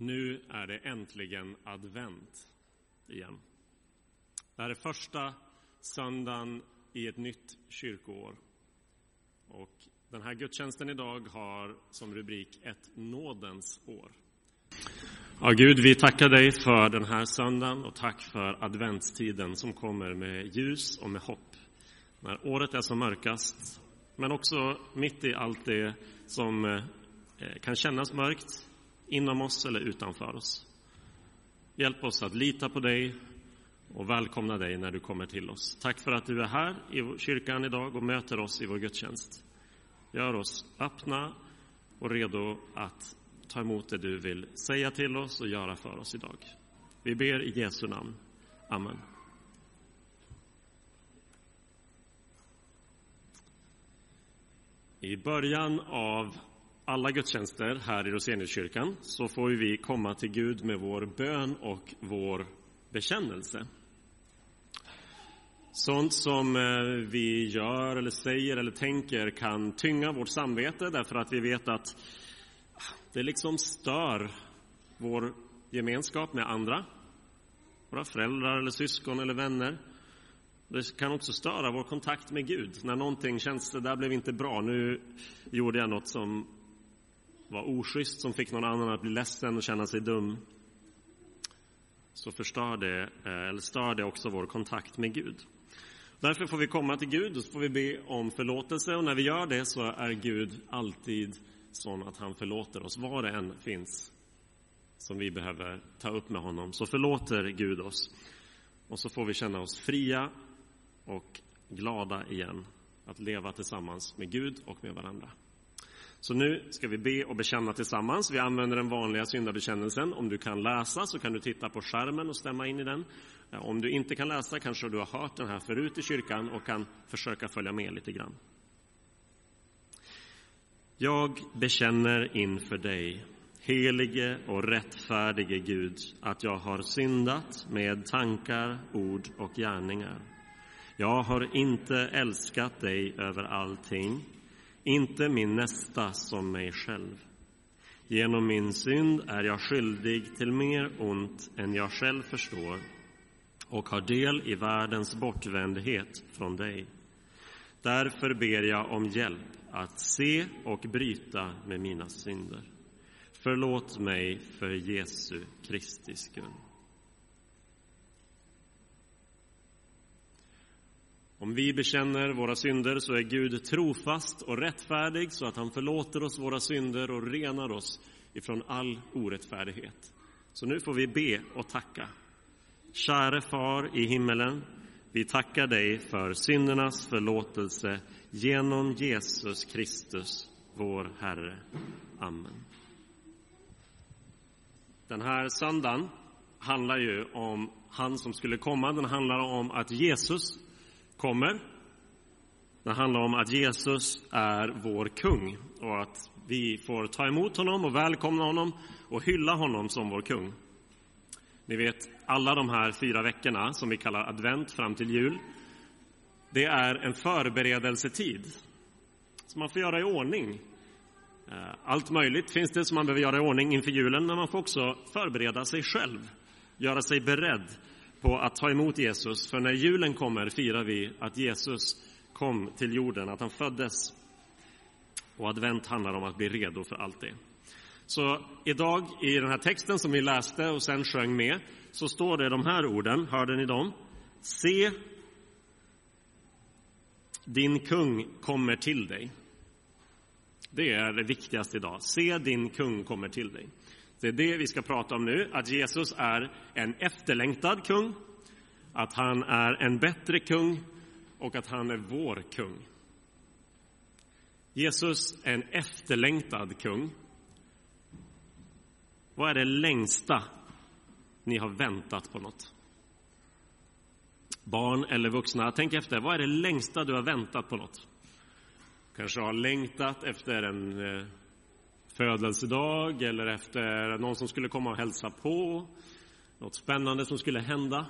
Nu är det äntligen advent igen. Det här är första söndagen i ett nytt kyrkoår. Och den här gudstjänsten idag har som rubrik ett nådens år. Ja, Gud, vi tackar dig för den här söndagen och tack för adventstiden som kommer med ljus och med hopp. När året är som mörkast, men också mitt i allt det som eh, kan kännas mörkt inom oss eller utanför oss. Hjälp oss att lita på dig och välkomna dig när du kommer till oss. Tack för att du är här i kyrkan idag och möter oss i vår gudstjänst. Gör oss öppna och redo att ta emot det du vill säga till oss och göra för oss idag. Vi ber i Jesu namn. Amen. I början av alla gudstjänster här i Roseniuskyrkan så får vi komma till Gud med vår bön och vår bekännelse. Sånt som eh, vi gör eller säger eller tänker kan tynga vårt samvete därför att vi vet att ah, det liksom stör vår gemenskap med andra, våra föräldrar eller syskon eller vänner. Det kan också störa vår kontakt med Gud när någonting känns, det där blev inte bra, nu gjorde jag något som var oschysst, som fick någon annan att bli ledsen och känna sig dum. Så förstör det, eh, eller stör det också vår kontakt med Gud. Därför får vi komma till Gud och så får vi be om förlåtelse och när vi gör det så är Gud alltid sån att han förlåter oss, vad det än finns som vi behöver ta upp med honom, så förlåter Gud oss. Och så får vi känna oss fria och glada igen att leva tillsammans med Gud och med varandra. Så nu ska vi be och bekänna tillsammans. Vi använder den vanliga syndabekännelsen. Om du kan läsa så kan du titta på skärmen och stämma in i den. Eh, om du inte kan läsa kanske du har hört den här förut i kyrkan och kan försöka följa med lite grann. Jag bekänner inför dig, helige och rättfärdige Gud, att jag har syndat med tankar, ord och gärningar. Jag har inte älskat dig över allting, inte min nästa som mig själv. Genom min synd är jag skyldig till mer ont än jag själv förstår och har del i världens bortvändhet från dig. Därför ber jag om hjälp att se och bryta med mina synder. Förlåt mig för Jesu Kristi skull. Om vi bekänner våra synder så är Gud trofast och rättfärdig så att han förlåter oss våra synder och renar oss ifrån all orättfärdighet. Så nu får vi be och tacka. Käre Far i himmelen, vi tackar dig för syndernas förlåtelse genom Jesus Kristus, vår Herre. Amen. Den här söndagen handlar ju om han som skulle komma. Den handlar om att Jesus kommer. Det handlar om att Jesus är vår kung och att vi får ta emot honom och välkomna honom och hylla honom som vår kung. Ni vet, alla de här fyra veckorna som vi kallar advent fram till jul, det är en förberedelsetid som man får göra i ordning. Eh, allt möjligt finns det som man behöver göra i ordning inför julen, men man får också förbereda sig själv, göra sig beredd på att ta emot Jesus. För när julen kommer firar vi att Jesus kom till jorden, att han föddes. Och advent handlar om att bli redo för allt det. Så idag i den här texten som vi läste och sen sjöng med, så står det de här orden, hörde ni dem? Se, din kung kommer till dig. Det är det viktigaste idag. Se, din kung kommer till dig. Det är det vi ska prata om nu, att Jesus är en efterlängtad kung, att han är en bättre kung och att han är vår kung. Jesus är en efterlängtad kung. Vad är det längsta ni har väntat på något? Barn eller vuxna, tänk efter. Vad är det längsta du har väntat på något? Kanske har längtat efter en eh, födelsedag eller efter någon som skulle komma och hälsa på. Något spännande som skulle hända.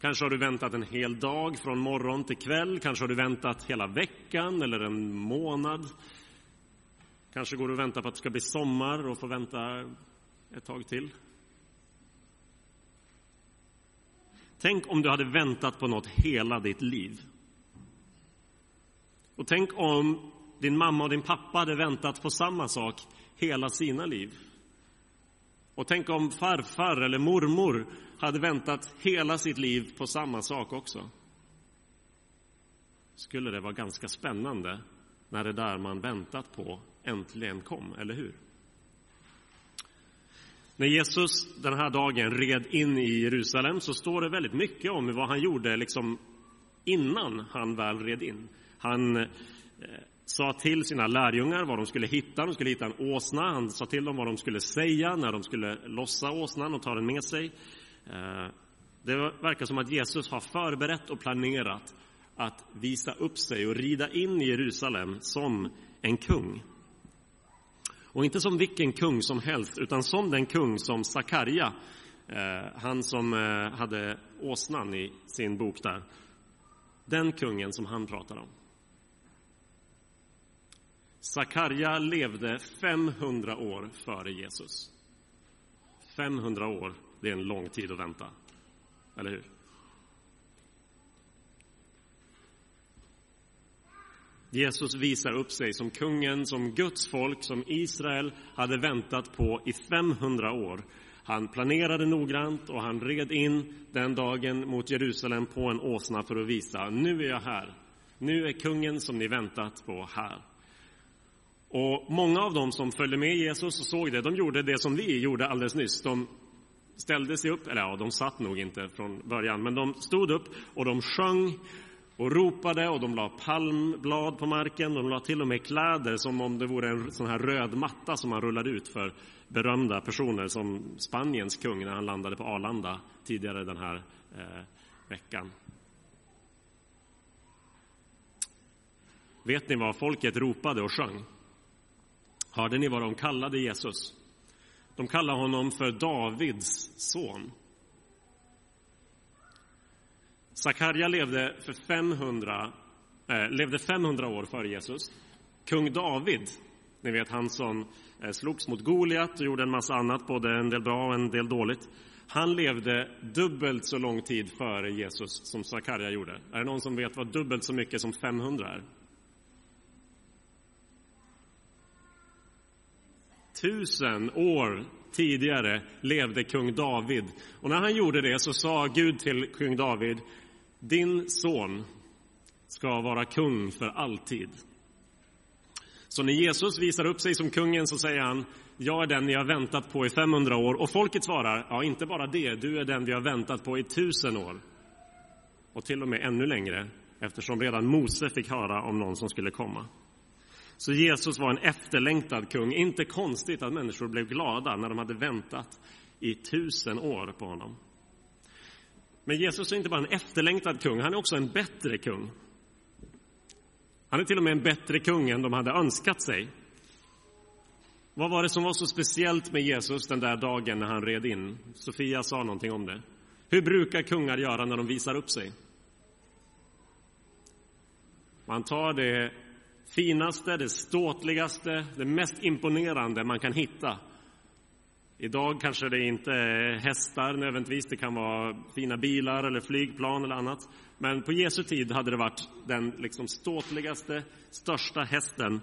Kanske har du väntat en hel dag från morgon till kväll. Kanske har du väntat hela veckan eller en månad. Kanske går du och väntar på att det ska bli sommar och får vänta ett tag till. Tänk om du hade väntat på något hela ditt liv. Och tänk om din mamma och din pappa hade väntat på samma sak hela sina liv. Och tänk om farfar eller mormor hade väntat hela sitt liv på samma sak också. Skulle det vara ganska spännande när det där man väntat på äntligen kom, eller hur? När Jesus den här dagen red in i Jerusalem så står det väldigt mycket om vad han gjorde liksom innan han väl red in. Han eh, sa till sina lärjungar vad de skulle hitta. De skulle hitta en åsna. Han sa till dem vad de skulle säga när de skulle lossa åsnan och ta den med sig. Eh, det verkar som att Jesus har förberett och planerat att visa upp sig och rida in i Jerusalem som en kung. Och inte som vilken kung som helst, utan som den kung som Sakarja, eh, han som eh, hade åsnan i sin bok där, den kungen som han pratar om. Sakarja levde 500 år före Jesus. 500 år, det är en lång tid att vänta. Eller hur? Jesus visar upp sig som kungen, som Guds folk, som Israel hade väntat på i 500 år. Han planerade noggrant och han red in den dagen mot Jerusalem på en åsna för att visa, nu är jag här. Nu är kungen som ni väntat på här. Och många av dem som följde med Jesus och såg det, de gjorde det som vi gjorde alldeles nyss. De ställde sig upp, eller ja, de satt nog inte från början, men de stod upp och de sjöng och ropade och de la palmblad på marken. De la till och med kläder som om det vore en sån här röd matta som man rullade ut för berömda personer som Spaniens kung när han landade på Arlanda tidigare den här eh, veckan. Vet ni vad folket ropade och sjöng? Hörde ni vad de kallade Jesus? De kallade honom för Davids son. Sakarja levde, för 500, eh, levde 500 år före Jesus. Kung David, ni vet han som eh, slogs mot Goliat och gjorde en massa annat, både en del bra och en del dåligt. Han levde dubbelt så lång tid före Jesus som Sakarja gjorde. Är det någon som vet vad dubbelt så mycket som 500 är? Tusen år tidigare levde kung David. Och när han gjorde det så sa Gud till kung David, din son ska vara kung för alltid. Så när Jesus visar upp sig som kungen så säger han, jag är den ni har väntat på i 500 år. Och folket svarar, ja inte bara det, du är den vi har väntat på i tusen år. Och till och med ännu längre, eftersom redan Mose fick höra om någon som skulle komma. Så Jesus var en efterlängtad kung. Inte konstigt att människor blev glada när de hade väntat i tusen år på honom. Men Jesus är inte bara en efterlängtad kung, han är också en bättre kung. Han är till och med en bättre kung än de hade önskat sig. Vad var det som var så speciellt med Jesus den där dagen när han red in? Sofia sa någonting om det. Hur brukar kungar göra när de visar upp sig? Man tar det finaste, det ståtligaste, det mest imponerande man kan hitta. Idag kanske det inte är hästar nödvändigtvis, det kan vara fina bilar eller flygplan eller annat. Men på Jesu tid hade det varit den liksom ståtligaste, största hästen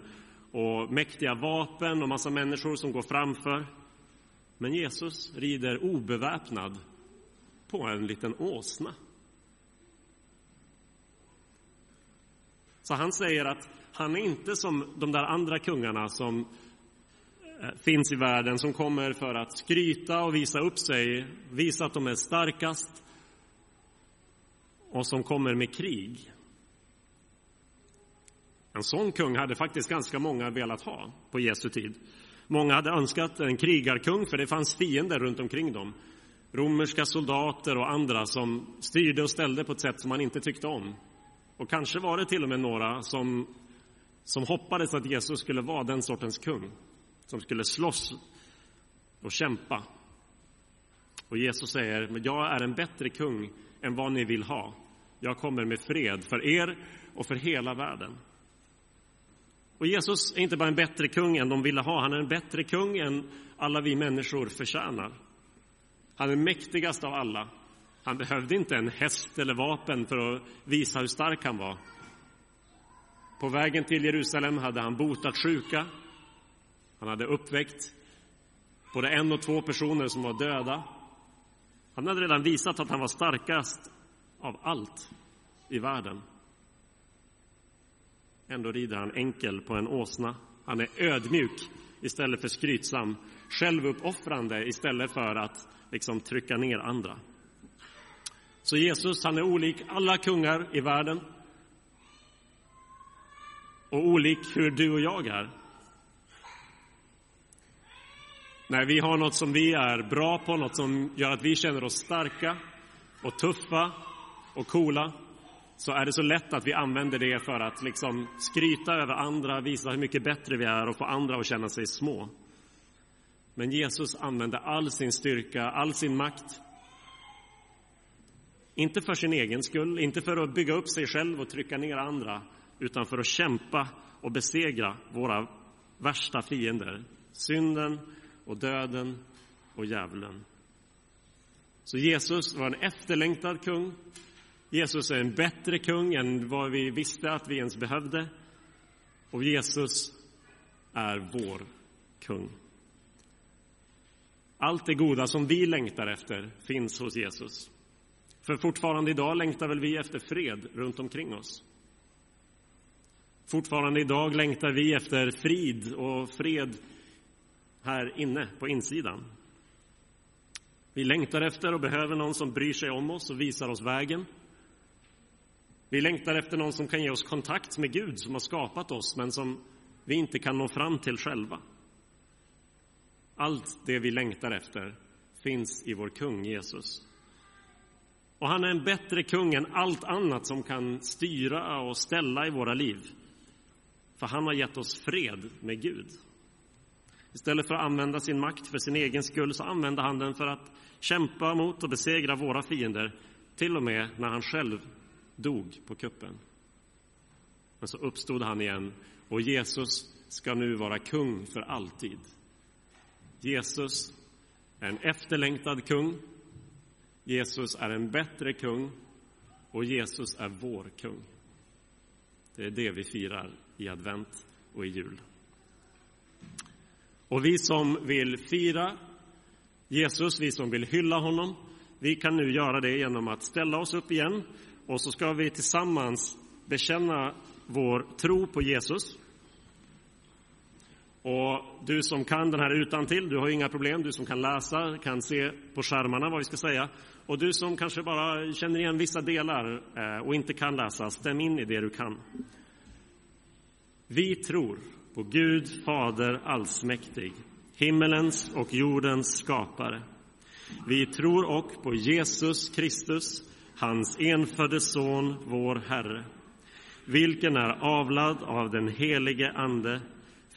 och mäktiga vapen och massa människor som går framför. Men Jesus rider obeväpnad på en liten åsna. Så han säger att han är inte som de där andra kungarna som eh, finns i världen som kommer för att skryta och visa upp sig, visa att de är starkast och som kommer med krig. En sån kung hade faktiskt ganska många velat ha på Jesu tid. Många hade önskat en krigarkung, för det fanns fiender runt omkring dem. Romerska soldater och andra som styrde och ställde på ett sätt som man inte tyckte om. Och kanske var det till och med några som som hoppades att Jesus skulle vara den sortens kung som skulle slåss och kämpa. Och Jesus säger, jag är en bättre kung än vad ni vill ha. Jag kommer med fred för er och för hela världen. Och Jesus är inte bara en bättre kung än de ville ha, han är en bättre kung än alla vi människor förtjänar. Han är mäktigast av alla. Han behövde inte en häst eller vapen för att visa hur stark han var. På vägen till Jerusalem hade han botat sjuka. Han hade uppväckt både en och två personer som var döda. Han hade redan visat att han var starkast av allt i världen. Ändå rider han enkel på en åsna. Han är ödmjuk istället för skrytsam, självuppoffrande istället för att liksom trycka ner andra. Så Jesus, han är olik alla kungar i världen och olik hur du och jag är. När vi har något som vi är bra på, något som gör att vi känner oss starka och tuffa och coola, så är det så lätt att vi använder det för att liksom skryta över andra, visa hur mycket bättre vi är och få andra att känna sig små. Men Jesus använde all sin styrka, all sin makt inte för sin egen skull, inte för att bygga upp sig själv och trycka ner andra, utan för att kämpa och besegra våra värsta fiender, synden och döden och djävulen. Så Jesus var en efterlängtad kung. Jesus är en bättre kung än vad vi visste att vi ens behövde. Och Jesus är vår kung. Allt det goda som vi längtar efter finns hos Jesus. För fortfarande idag längtar väl vi efter fred runt omkring oss. Fortfarande idag längtar vi efter frid och fred här inne på insidan. Vi längtar efter och behöver någon som bryr sig om oss och visar oss vägen. Vi längtar efter någon som kan ge oss kontakt med Gud som har skapat oss men som vi inte kan nå fram till själva. Allt det vi längtar efter finns i vår kung Jesus. Och han är en bättre kung än allt annat som kan styra och ställa i våra liv. För han har gett oss fred med Gud. Istället för att använda sin makt för sin egen skull så använder han den för att kämpa mot och besegra våra fiender, till och med när han själv dog på kuppen. Men så uppstod han igen och Jesus ska nu vara kung för alltid. Jesus är en efterlängtad kung Jesus är en bättre kung och Jesus är vår kung. Det är det vi firar i advent och i jul. Och vi som vill fira Jesus, vi som vill hylla honom, vi kan nu göra det genom att ställa oss upp igen och så ska vi tillsammans bekänna vår tro på Jesus och du som kan den här utan till, du har inga problem. Du som kan läsa kan se på skärmarna vad vi ska säga. Och du som kanske bara känner igen vissa delar eh, och inte kan läsa, stäm in i det du kan. Vi tror på Gud Fader allsmäktig, himmelens och jordens skapare. Vi tror och på Jesus Kristus, hans enfödde son, vår Herre, vilken är avlad av den helige Ande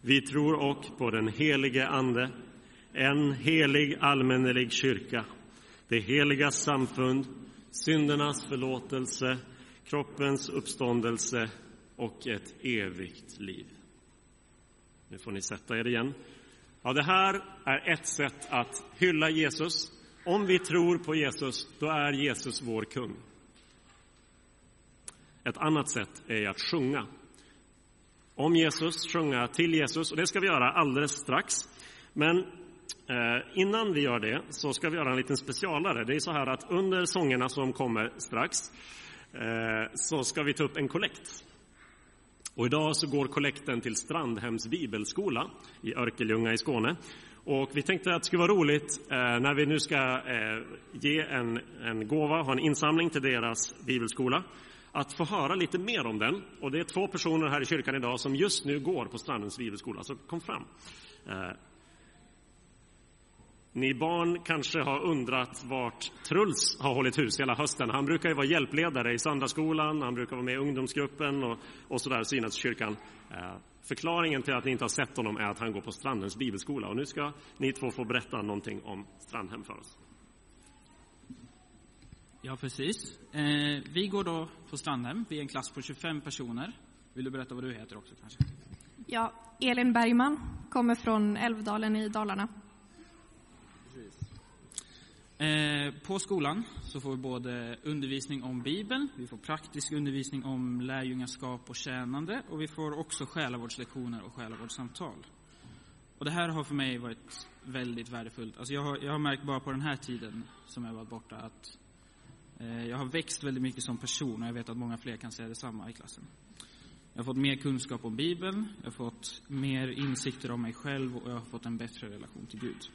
Vi tror och på den helige Ande, en helig allmännelig kyrka, det heliga samfund, syndernas förlåtelse, kroppens uppståndelse och ett evigt liv. Nu får ni sätta er igen. Ja, det här är ett sätt att hylla Jesus. Om vi tror på Jesus, då är Jesus vår kung. Ett annat sätt är att sjunga om Jesus, sjunga till Jesus. Och det ska vi göra alldeles strax. Men eh, innan vi gör det så ska vi göra en liten specialare. Det är så här att under sångerna som kommer strax eh, så ska vi ta upp en kollekt. Och idag så går kollekten till Strandhems bibelskola i Örkelljunga i Skåne. Och vi tänkte att det skulle vara roligt eh, när vi nu ska eh, ge en, en gåva, ha en insamling till deras bibelskola att få höra lite mer om den. Och det är två personer här i kyrkan idag som just nu går på Strandens bibelskola, så kom fram. Eh, Ni barn kanske har undrat vart Truls har hållit hus hela hösten. Han brukar ju vara hjälpledare i Sandaskolan, han brukar vara med i ungdomsgruppen och, och sådär, Synadskyrkan. Eh, förklaringen till att ni inte har sett honom är att han går på Strandens bibelskola. Och nu ska ni två få berätta någonting om Strandhem för oss. Ja, precis. Eh, vi går då på Strandhem. Vi är en klass på 25 personer. Vill du berätta vad du heter också kanske? Ja, Elin Bergman kommer från Älvdalen i Dalarna. Eh, på skolan så får vi både undervisning om Bibeln, vi får praktisk undervisning om lärjungaskap och tjänande och vi får också själavårdslektioner och själavårdssamtal. Och det här har för mig varit väldigt värdefullt. Alltså jag, har, jag har märkt bara på den här tiden som jag varit borta att Eh, jag har växt väldigt mycket som person och jag vet att många fler kan säga detsamma i klassen. Jag har fått mer kunskap om Bibeln, jag har fått mer insikter om mig själv och jag har fått en bättre relation till Gud.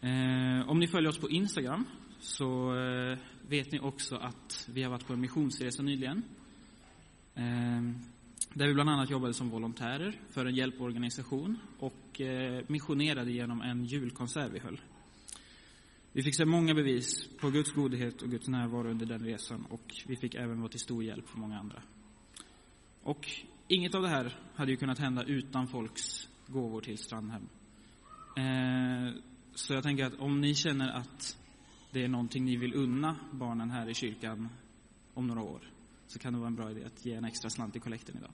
Eh, om ni följer oss på Instagram så eh, vet ni också att vi har varit på en missionsresa nyligen. Där vi bland annat jobbade som volontärer för en hjälporganisation och missionerade genom en julkonsert vi höll. Vi fick se många bevis på Guds godhet och Guds närvaro under den resan och vi fick även vara till stor hjälp för många andra. Och inget av det här hade ju kunnat hända utan folks gåvor till Strandhem. Eh, så jag tänker att om ni känner att det är någonting ni vill unna barnen här i kyrkan om några år så kan det vara en bra idé att ge en extra slant i kollekten idag.